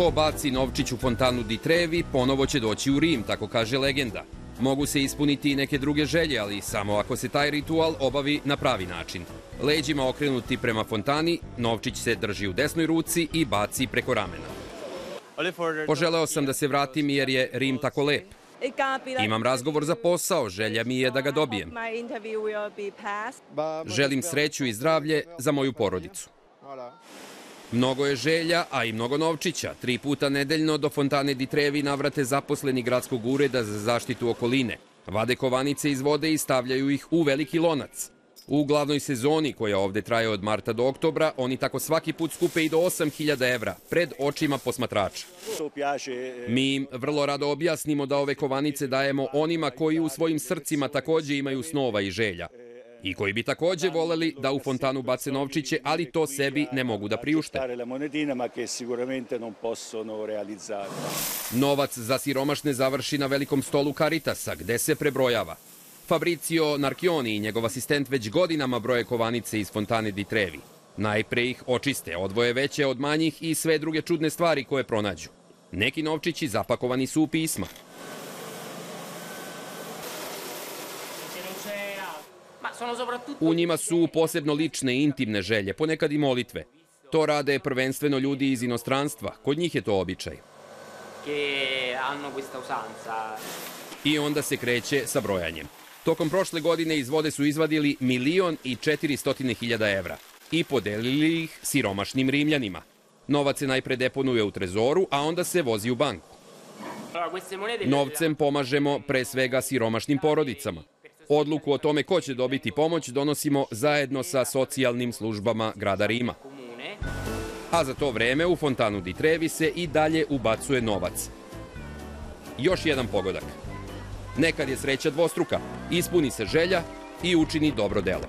Ko baci novčić u fontanu di Trevi, ponovo će doći u Rim, tako kaže legenda. Mogu se ispuniti i neke druge želje, ali samo ako se taj ritual obavi na pravi način. Leđima okrenuti prema fontani, novčić se drži u desnoj ruci i baci preko ramena. Poželeo sam da se vratim jer je Rim tako lep. Imam razgovor za posao, želja mi je da ga dobijem. Želim sreću i zdravlje za moju porodicu. Mnogo je želja, a i mnogo novčića. Tri puta nedeljno do Fontane di Trevi navrate zaposleni gradskog ureda za zaštitu okoline. Vade kovanice iz vode i stavljaju ih u veliki lonac. U glavnoj sezoni, koja ovde traje od marta do oktobra, oni tako svaki put skupe i do 8000 evra, pred očima posmatrača. Mi im vrlo rado objasnimo da ove kovanice dajemo onima koji u svojim srcima takođe imaju snova i želja i koji bi takođe voleli da u fontanu bace novčiće, ali to sebi ne mogu da priušte. Novac za siromašne završi na velikom stolu Caritasa, gde se prebrojava. Fabricio Narchioni i njegov asistent već godinama broje kovanice iz fontane di Trevi. Najpre ih očiste, odvoje veće od manjih i sve druge čudne stvari koje pronađu. Neki novčići zapakovani su u pisma. U njima su posebno lične intimne želje, ponekad i molitve. To rade prvenstveno ljudi iz inostranstva, kod njih je to običaj. I onda se kreće sa brojanjem. Tokom prošle godine iz vode su izvadili milion i 400 hiljada evra i podelili ih siromašnim rimljanima. Novac se najpre deponuje u trezoru, a onda se vozi u banku. Novcem pomažemo pre svega siromašnim porodicama. Odluku o tome ko će dobiti pomoć donosimo zajedno sa socijalnim službama grada Rima. A za to vreme u fontanu di Trevi se i dalje ubacuje novac. Još jedan pogodak. Nekad je sreća dvostruka, ispuni se želja i učini dobro delo.